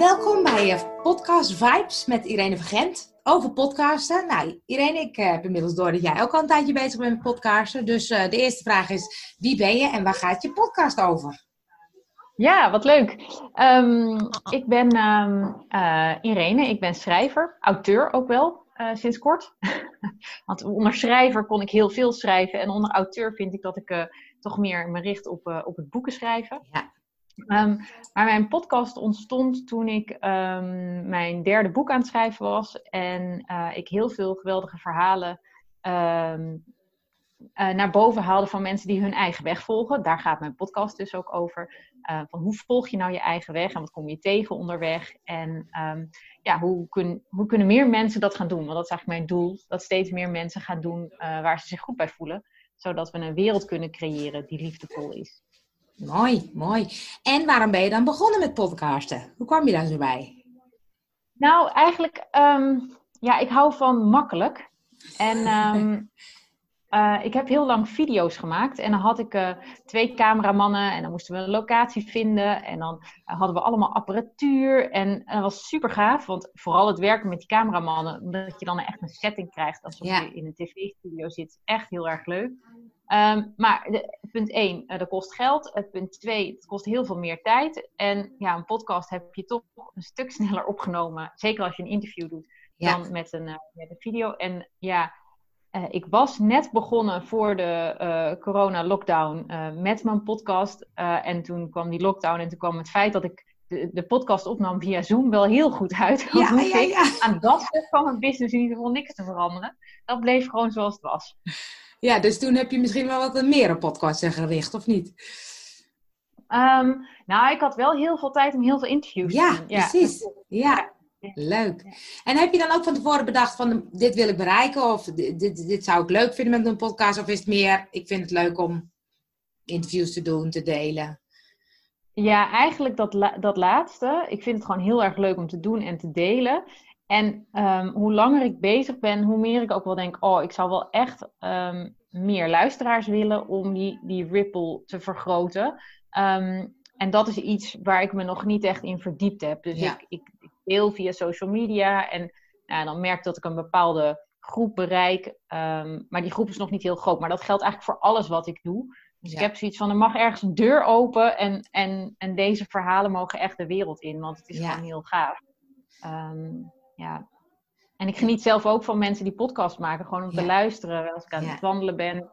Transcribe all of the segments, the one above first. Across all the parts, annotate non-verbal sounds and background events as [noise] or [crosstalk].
Welkom bij eh, Podcast Vibes met Irene Vergent over podcasten. Nou, Irene, ik eh, heb inmiddels door dat jij ook al een tijdje bezig bent met podcasten. Dus uh, de eerste vraag is, wie ben je en waar gaat je podcast over? Ja, wat leuk. Um, ik ben um, uh, Irene, ik ben schrijver, auteur ook wel, uh, sinds kort. [laughs] Want onder schrijver kon ik heel veel schrijven en onder auteur vind ik dat ik toch meer me richt op, op het boeken schrijven. Ja. Um, maar mijn podcast ontstond toen ik um, mijn derde boek aan het schrijven was. En uh, ik heel veel geweldige verhalen um, uh, naar boven haalde van mensen die hun eigen weg volgen. Daar gaat mijn podcast dus ook over. Uh, van hoe volg je nou je eigen weg en wat kom je tegen onderweg? En ja, hoe, kun, hoe kunnen meer mensen dat gaan doen? Want dat is eigenlijk mijn doel. Dat steeds meer mensen gaan doen waar ze zich goed bij voelen. Zodat we een wereld kunnen creëren die liefdevol is. Mooi, mooi. En waarom ben je dan begonnen met podcasten? Hoe kwam je daar zo bij? Nou, eigenlijk, um, ja, ik hou van makkelijk. En um, [laughs] uh, ik heb heel lang video's gemaakt. En dan had ik uh, twee cameramannen en dan moesten we een locatie vinden. En dan uh, hadden we allemaal apparatuur. En dat was super gaaf, want vooral het werken met die cameramannen, omdat je dan echt een setting krijgt alsof ja. je in een tv-studio zit, is echt heel erg leuk. Um, maar de, punt 1, uh, dat kost geld. Punt 2, het kost heel veel meer tijd. En ja, een podcast heb je toch een stuk sneller opgenomen. Zeker als je een interview doet, ja. dan met een, met een video. En ja, ik was net begonnen voor de corona-lockdown met mijn podcast. en toen kwam die lockdown en toen kwam het feit dat ik de, de podcast opnam via Zoom wel heel goed uit. [laughs] Ja, ja, ja. Aan dat stuk van mijn business in ieder geval niks te veranderen. Dat bleef gewoon zoals het was. Ja, dus toen heb je misschien wel wat meer op podcasten gericht, of niet? Um, nou, ik had wel heel veel tijd om heel veel interviews ja, te doen. Ja, precies. Ja. Leuk. En heb je dan ook van tevoren bedacht van dit wil ik bereiken of dit, dit, dit zou ik leuk vinden met een podcast? Of is het meer, ik vind het leuk om interviews te doen, te delen? Ja, eigenlijk dat, dat laatste. Ik vind het gewoon heel erg leuk om te doen en te delen. En um, hoe langer ik bezig ben, hoe meer ik ook wel denk: oh, ik zou wel echt um, meer luisteraars willen om die, die ripple te vergroten. Um, en dat is iets waar ik me nog niet echt in verdiept heb. Dus ja. ik, ik, ik, deel via social media en nou, dan merk ik dat ik een bepaalde groep bereik. maar die groep is nog niet heel groot. Maar dat geldt eigenlijk voor alles wat ik doe. Dus ja. ik heb zoiets van, er mag ergens een deur open en, en, en deze verhalen mogen echt de wereld in. Want het is ja. gewoon heel gaaf. Um, ja. En ik geniet zelf ook van mensen die podcast maken, gewoon om te luisteren als ik aan het wandelen ben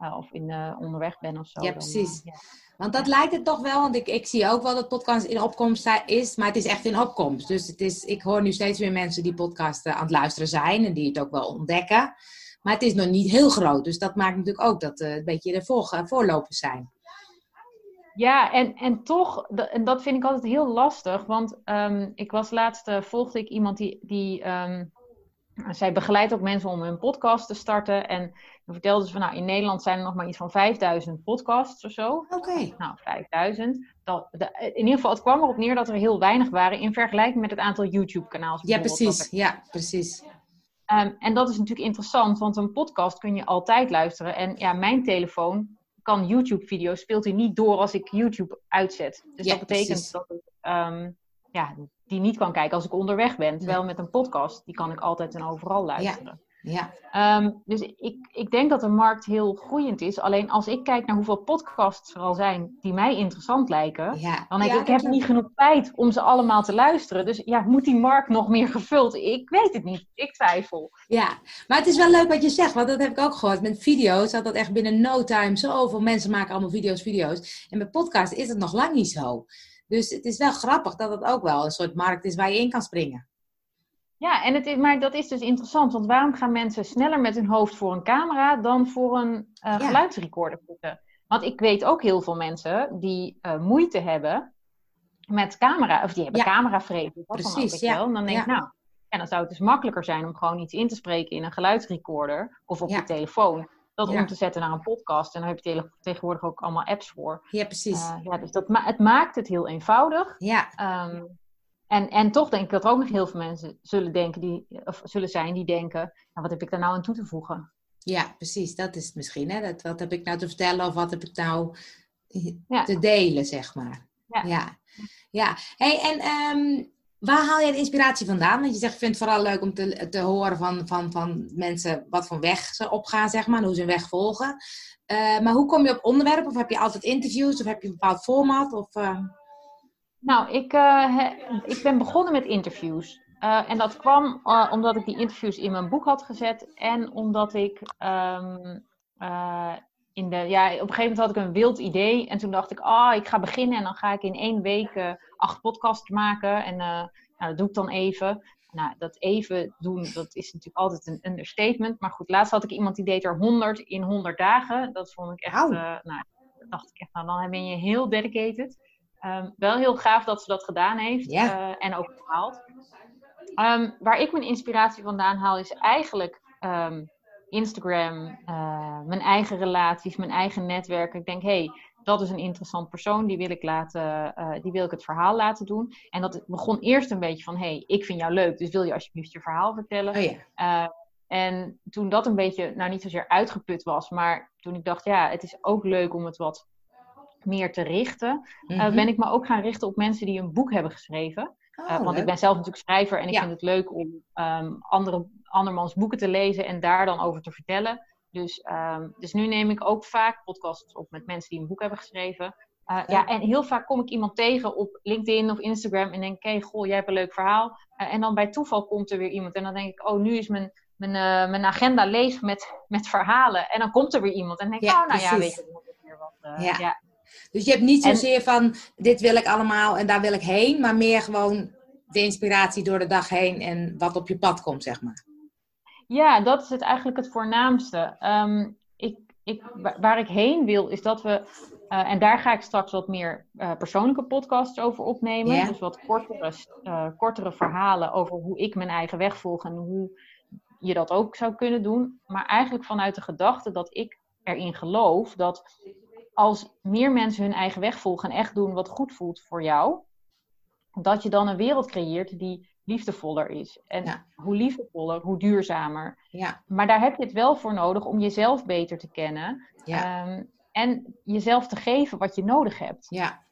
of in, uh, onderweg ben of zo. Ja, precies. Dan, uh, want dat lijkt het toch wel, want ik, ik zie ook wel dat podcast in opkomst is, maar het is echt in opkomst. Dus het is, ik hoor nu steeds meer mensen die podcasten aan het luisteren zijn en die het ook wel ontdekken. Maar het is nog niet heel groot, dus dat maakt natuurlijk ook dat het een beetje de voor, voorlopers zijn. Ja, en, en toch, en dat vind ik altijd heel lastig. Want um, ik was laatst, uh, volgde ik iemand die, die um, zij begeleidt ook mensen om hun podcast te starten. En dan vertelde ze van, nou, in Nederland zijn er nog maar iets van 5000 podcasts of zo. Oké. Okay. Nou, 5000. Dat, de, in ieder geval, het kwam erop neer dat er heel weinig waren in vergelijking met het aantal YouTube-kanaals. Ja, precies. Ja, precies. Um, en dat is natuurlijk interessant, want een podcast kun je altijd luisteren. En ja, mijn telefoon kan YouTube-video speelt hij niet door als ik YouTube uitzet. Dus ja, dat betekent precies. dat ik um, ja, die niet kan kijken als ik onderweg ben. Terwijl ja. met een podcast, die kan ik altijd en overal luisteren. Ja. Um, dus ik, ik denk dat de markt heel groeiend is. Alleen als ik kijk naar hoeveel podcasts er al zijn die mij interessant lijken, ja. dan denk ik, ik heb niet genoeg tijd om ze allemaal te luisteren. Dus ja, moet die markt nog meer gevuld? Ik weet het niet. Ik twijfel. Ja, maar het is wel leuk wat je zegt, want dat heb ik ook gehoord. Met video's, dat dat echt binnen no time zoveel mensen maken allemaal video's, video's. En met podcasts is het nog lang niet zo. Dus het is wel grappig dat het ook wel een soort markt is waar je in kan springen. Ja, en het is, maar dat is dus interessant. Want waarom gaan mensen sneller met hun hoofd voor een camera dan voor een uh, ja. geluidsrecorder zitten? Want ik weet ook heel veel mensen die uh, moeite hebben met camera, of die hebben ja. cameravrees. Precies, ja. Wel. En dan denk ik, ja. nou, en dan zou het dus makkelijker zijn om gewoon iets in te spreken in een geluidsrecorder of op je telefoon. Dat om te zetten naar een podcast. En daar heb je tegenwoordig ook allemaal apps voor. Ja, precies. Uh, ja, dus dat ma het maakt het heel eenvoudig. Ja. Um, en, en toch denk ik dat er ook nog heel veel mensen zullen, denken die, of zullen zijn die denken, nou, wat heb ik daar nou aan toe te voegen? Ja, precies. Dat is het misschien. Hè? Dat, wat heb ik nou te vertellen of wat heb ik nou ja. te delen, zeg maar. Ja. Ja. ja. Hey, en um, Waar haal jij de inspiratie vandaan? Want je zegt, ik vind het vooral leuk om te, te horen van, van, van mensen wat voor weg ze opgaan, zeg maar, hoe ze hun weg volgen. Uh, maar hoe kom je op onderwerpen? Of heb je altijd interviews? Of heb je een bepaald format? Of, uh... Nou, ik, he, ik ben begonnen met interviews. en dat kwam omdat ik die interviews in mijn boek had gezet. En omdat ik um, in de, ja, op een gegeven moment had ik een wild idee. En toen dacht ik, ah, oh, ik ga beginnen en dan ga ik in één week uh, acht podcasts maken. En uh, nou, dat doe ik dan even. Nou, dat even doen, dat is natuurlijk altijd een understatement. Maar goed, laatst had ik iemand die deed er 100 in 100 dagen. Dat vond ik echt, uh, nou, dacht ik echt, nou dan ben je heel dedicated. Um, wel heel gaaf dat ze dat gedaan heeft yeah. en ook gehaald. Um, waar ik mijn inspiratie vandaan haal is eigenlijk um, Instagram, uh, mijn eigen relaties, mijn eigen netwerk. Ik denk, hé, hey, dat is een interessant persoon, die wil ik, laten, uh, die wil ik het verhaal laten doen. En dat begon eerst een beetje van, hé, hey, ik vind jou leuk, dus wil je alsjeblieft je verhaal vertellen? Oh, uh, en toen dat een beetje, nou niet zozeer uitgeput was, maar toen ik dacht, ja, het is ook leuk om het wat meer te richten, mm-hmm. ben ik me ook gaan richten op mensen die een boek hebben geschreven. Oh, want leuk. ik ben zelf natuurlijk schrijver en ik ja. vind het leuk om um, andere andermans boeken te lezen en daar dan over te vertellen. Dus, um, dus nu neem ik ook vaak podcasts op met mensen die een boek hebben geschreven. Uh, ja, en heel vaak kom ik iemand tegen op LinkedIn of Instagram en denk, hé, hey, goh, jij hebt een leuk verhaal. Uh, en dan bij toeval komt er weer iemand en dan denk ik, oh, nu is mijn, mijn, uh, mijn agenda leeg met, met verhalen. En dan komt er weer iemand en denk ik, ja, oh, nou precies. ja, weet je, nog weer wat. Ja. ja. Dus je hebt niet zozeer en, van, dit wil ik allemaal en daar wil ik heen, maar meer gewoon de inspiratie door de dag heen en wat op je pad komt, zeg maar. Ja, dat is het eigenlijk het voornaamste. Um, ik, ik, waar ik heen wil, is dat we. Uh, en daar ga ik straks wat meer uh, persoonlijke podcasts over opnemen. Yeah. Dus wat kortere, uh, kortere verhalen over hoe ik mijn eigen weg volg en hoe je dat ook zou kunnen doen. Maar eigenlijk vanuit de gedachte dat ik erin geloof dat als meer mensen hun eigen weg volgen en echt doen wat goed voelt voor jou, dat je dan een wereld creëert die liefdevoller is. En ja. hoe liefdevoller, hoe duurzamer. Ja. Maar daar heb je het wel voor nodig om jezelf beter te kennen. Ja. Um, en jezelf te geven wat je nodig hebt. Ja.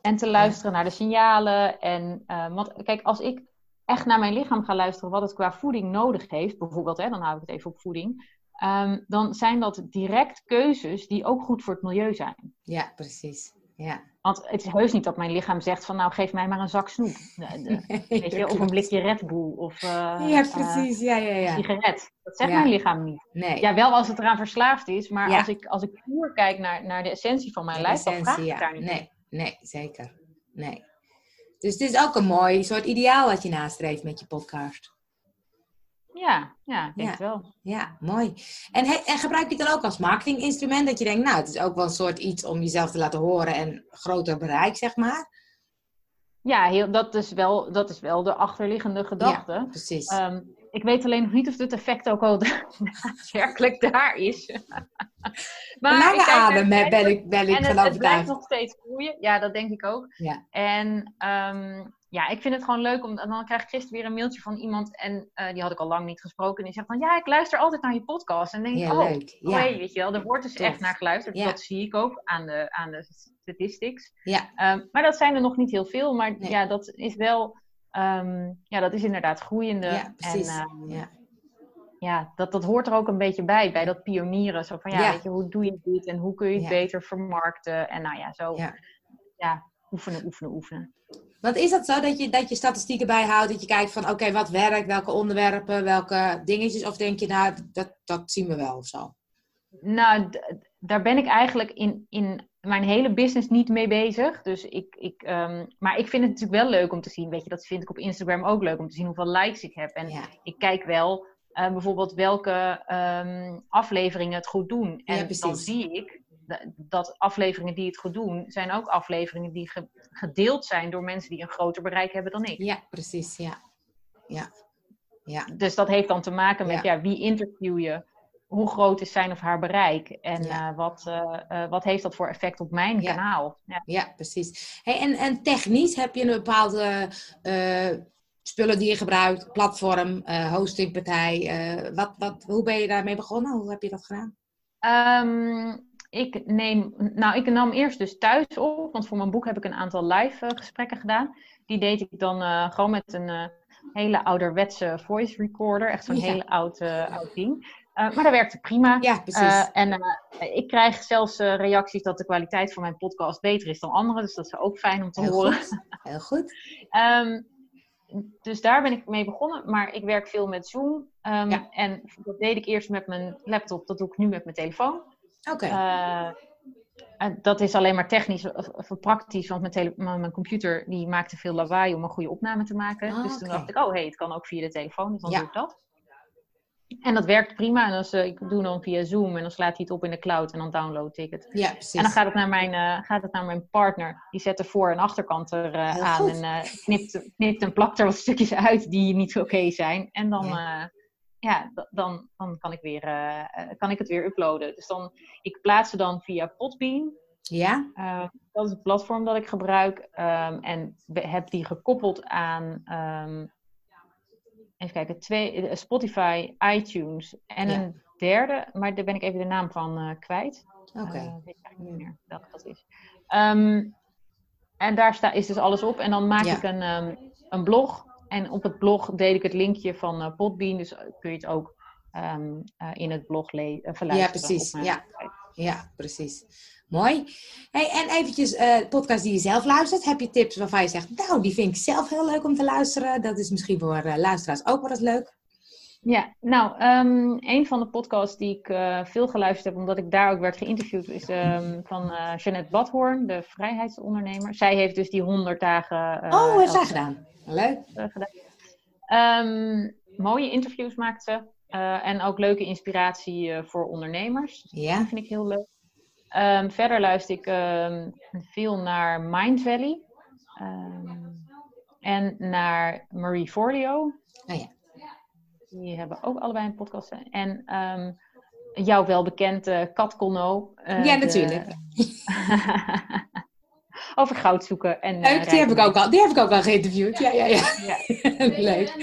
En te luisteren naar de signalen. En, uh, want kijk, als ik echt naar mijn lichaam ga luisteren wat het qua voeding nodig heeft, bijvoorbeeld, hè, dan hou ik het even op voeding. Um, dan zijn dat direct keuzes die ook goed voor het milieu zijn. Ja, precies. Ja. Want het is heus niet dat mijn lichaam zegt van nou geef mij maar een zak snoep. [laughs] De, de, nee, weet je, of een blikje Red Bull. Of uh, ja, precies. Uh, ja, ja, ja. een sigaret. Dat zegt ja. mijn lichaam niet. Nee. Ja, wel als het eraan verslaafd is. Maar ja. als ik, als ik puur kijk naar, naar de essentie van mijn de lijf, dan vraag ik daar niet Nee, nee, zeker. Nee. Dus het is ook een mooi soort ideaal wat je nastreeft met je podcast. Ja, ja, ik denk ja. wel. Ja, mooi. En, he, en gebruik je het dan ook als marketinginstrument? Dat je denkt, nou, het is ook wel een soort iets om jezelf te laten horen en groter bereik, zeg maar? Ja, heel, dat, is wel, dat is wel de achterliggende gedachte. Ja, precies. Um, ik weet alleen nog niet of het effect ook al [laughs] daadwerkelijk daar is. [laughs] maar Lange adem ben ik, ben ik en het, het blijft nog steeds groeien. Ja, dat denk ik ook. Ja. En um, ja, ik vind het gewoon leuk. Om, en dan krijg ik gisteren weer een mailtje van iemand. En uh, die had ik al lang niet gesproken. En die zegt van, ja, ik luister altijd naar je podcast. En dan denk ik, ja, oh, leuk. ja. Hey, weet je wel. Er wordt dus Tof. echt naar geluisterd. Ja. Dat zie ik ook aan de, aan de statistics. Ja. Um, maar dat zijn er nog niet heel veel. Maar Nee. ja, dat is wel... Um, ja, dat is inderdaad groeiende. ja, precies. En, um, ja. ja, dat, dat hoort er ook een beetje bij, bij dat pionieren. Zo van, ja, weet je, hoe doe je dit en hoe kun je het beter vermarkten? En nou ja, zo, Ja. Oefenen, oefenen, oefenen. Want is dat zo dat je, dat je statistieken bijhoudt? Dat je kijkt van, oké, wat werkt? Welke onderwerpen? Welke dingetjes? Of denk je, nou, dat, dat zien we wel of zo? Nou, d- daar ben ik eigenlijk in, in mijn hele business niet mee bezig. Dus ik, ik, um, maar ik vind het natuurlijk wel leuk om te zien. Weet je, dat vind ik op Instagram ook leuk om te zien hoeveel likes ik heb. En Ja. ik kijk wel uh, bijvoorbeeld welke um, afleveringen het goed doen. En Ja, dan zie ik dat afleveringen die het goed doen, zijn ook afleveringen die ge- gedeeld zijn door mensen die een groter bereik hebben dan ik. Ja, precies. Ja. Ja. Ja. Dus dat heeft dan te maken met Ja. ja. wie interview je, hoe groot is zijn of haar bereik en Ja. uh, wat, uh, uh, wat heeft dat voor effect op mijn Ja. kanaal. Ja. Ja, precies. Hey, en, en technisch heb je een bepaalde eh, spullen die je gebruikt, platform, eh, hostingpartij. eh, wat, wat, hoe ben je daarmee begonnen? Hoe heb je dat gedaan? Um, ik neem, nou, ik nam eerst dus thuis op, want voor mijn boek heb ik een aantal live uh, gesprekken gedaan. Die deed ik dan uh, gewoon met een uh, hele ouderwetse voice recorder, echt zo'n ja. hele oud, oud ding. maar dat werkte prima. Ja, precies. en ik krijg zelfs reacties dat de kwaliteit van mijn podcast beter is dan andere, dus dat is ook fijn om te Heel horen. Goed. Heel goed. um, [laughs] dus daar ben ik mee begonnen, maar ik werk veel met Zoom. Um, Ja. En dat deed ik eerst met mijn laptop, dat doe ik nu met mijn telefoon. Oké. Eh, dat is alleen maar technisch of, of praktisch, want mijn, tele- mijn, mijn computer die maakte veel lawaai om een goede opname te maken. Ah, dus toen dacht ik, oh hey, het kan ook via de telefoon, dus dan Ja. doe ik dat. En dat werkt prima. En als, eh, ik doe dan via Zoom en dan slaat hij het op in de cloud en dan download ik het. ja, precies. En dan gaat het, naar mijn, eh, gaat het naar mijn partner. Die zet de voor- en achterkant er aan. goed. En knipt, knipt en plakt er wat stukjes uit die niet oké zijn. En dan, Ja. Ja. dan, dan kan, ik weer, eh, eh, kan ik het weer uploaden. Dus dan, ik plaats ze dan via Podbean. Ja? Eh, dat is het platform dat ik gebruik. Ehm, en heb die gekoppeld aan... ehm, even kijken, twee, eh, Spotify, iTunes en Ja. een derde. Maar daar ben ik even de naam van kwijt. Oké. Eh, weet ik eigenlijk niet meer welke dat is. Ehm, en daar sta, is dus alles op. En dan maak Ja. ik een, ehm, een blog. En op het blog deel ik het linkje van eh, Podbean. Dus kun je het ook ehm, eh, in het blog eh, verluisteren. precies, op mijn ja. Ja, precies. Mooi. Hey, en eventjes, eh podcast die je zelf luistert. Heb je tips waarvan je zegt, nou, die vind ik zelf heel leuk om te luisteren. Dat is misschien voor eh, luisteraars ook wel eens leuk. Ja, nou, ehm, een van de podcasts die ik eh, veel geluisterd heb, omdat ik daar ook werd geïnterviewd, is ehm, van eh Jeannette Badhoorn, de vrijheidsondernemer. Zij heeft dus die 100 dagen. eh, oh, heeft zij gedaan. Leuk. gedaan. Ehm, mooie interviews maakt ze. en ook leuke inspiratie voor ondernemers. Ja. Dat vind ik heel leuk. Verder luister ik veel naar Mind Valley. en naar Marie Forleo. Oh ja. Die hebben ook allebei een podcast. En ehm jouw welbekende Kat Colno. eh, Ja, de- natuurlijk. [laughs] Over goud zoeken. En, eh, Leuk, die heb, ik ook al, die heb ik ook al geïnterviewd. Ja, ja, ja. Ja. [laughs] Leuk.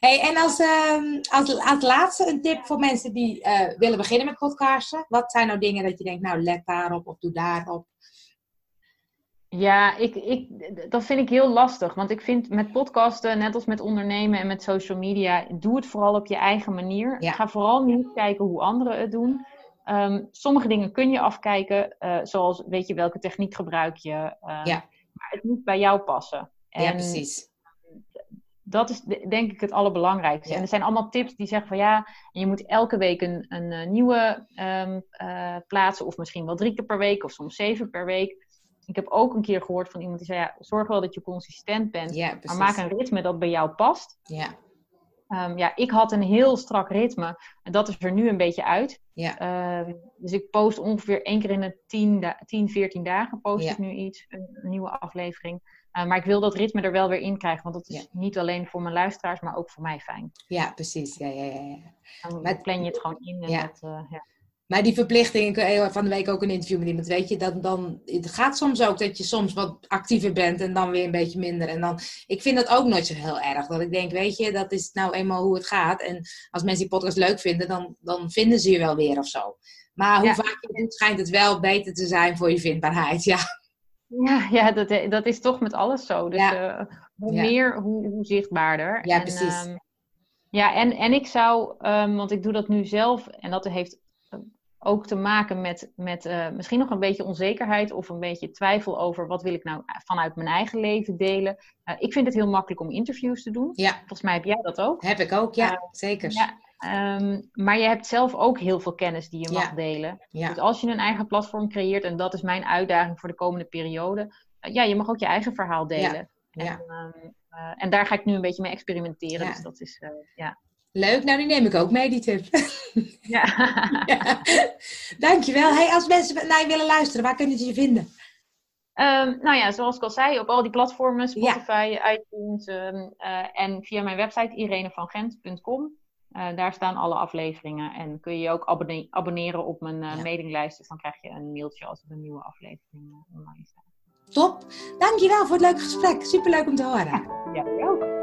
Hey, en als, ehm, als, als laatste een tip voor mensen die eh, willen beginnen met podcasten. Wat zijn nou dingen dat je denkt, nou let daarop of doe daarop? Ja, ik, ik, dat vind ik heel lastig. Want ik vind met podcasten, net als met ondernemen en met social media, doe het vooral op je eigen manier. Ja. Ga vooral niet kijken hoe anderen het doen. Ehm, sommige dingen kun je afkijken, eh, zoals weet je welke techniek gebruik je. ehm, Ja. Maar het moet bij jou passen. ja, precies. dat is de- denk ik het allerbelangrijkste. Ja. En er zijn allemaal tips die zeggen van ja, je moet elke week een, een, eh, nieuwe ehm, eh, plaatsen. Of misschien wel drie keer per week of soms zeven per week. Ik heb ook een keer gehoord van iemand die zei ja, zorg wel dat je consistent bent. Ja, Maar maak een ritme dat bij jou past. Ja, Ehm, ja, ik had een heel strak ritme. En dat is er nu een beetje uit. ja, Ehm, dus ik post ongeveer één keer in de 10, da 10 14 dagen post Ja. ik nu iets, een, een nieuwe aflevering. Eh, maar ik wil dat ritme er wel weer in krijgen. Want dat is Ja. niet alleen voor mijn luisteraars, maar ook voor mij fijn. ja, precies. Ja, ja, ja, ja. Dan Maar- plan je het gewoon in. En Ja. dat, eh, ja. Maar die verplichting, ik had van de week ook een interview met iemand, weet je, dan, dan, het gaat soms ook dat je soms wat actiever bent en dan weer een beetje minder. En dan, ik vind dat ook nooit zo heel erg. Dat ik denk, weet je, dat is nou eenmaal hoe het gaat. En als mensen die podcast leuk vinden, dan, dan vinden ze je wel weer of zo. Maar hoe Ja. vaak je doet, schijnt het wel beter te zijn voor je vindbaarheid. [laughs] Ja, Ja, ja dat, dat is toch met alles zo. Dus Ja. eh, hoe Ja. meer, hoe, hoe zichtbaarder. Ja, En, precies. ehm, ja, en, en ik zou, ehm, want ik doe dat nu zelf, en dat heeft eh, ook te maken met, met eh, misschien nog een beetje onzekerheid of een beetje twijfel over wat wil ik nou vanuit mijn eigen leven delen. Eh, ik vind het heel makkelijk om interviews te doen. ja, Volgens mij heb jij dat ook. heb ik ook. Ja, zeker. Ja, ehm, maar je hebt zelf ook heel veel kennis die je Ja. mag delen. Ja. Dus als je een eigen platform creëert, en dat is mijn uitdaging voor de komende periode, eh, ja, je mag ook je eigen verhaal delen. Ja. En, ehm, eh, en daar ga ik nu een beetje mee experimenteren. Ja. Dus dat is, eh, ja. Leuk, nou die neem ik ook mee, die tip. ja. [laughs] ja. Dankjewel. Hey, als mensen naar je willen luisteren, waar kunnen ze je vinden? Ehm, nou ja, zoals ik al zei, op al die platformen, Spotify, iTunes ehm, eh, en via mijn website irenevangent.com. Eh, daar staan alle afleveringen en kun je je ook abonne- abonneren op mijn Ja. mailinglijst. Dus dan krijg je een mailtje als er een nieuwe aflevering online staat. Top. Dankjewel voor het leuke gesprek. Superleuk om te horen. Ja, jij ook.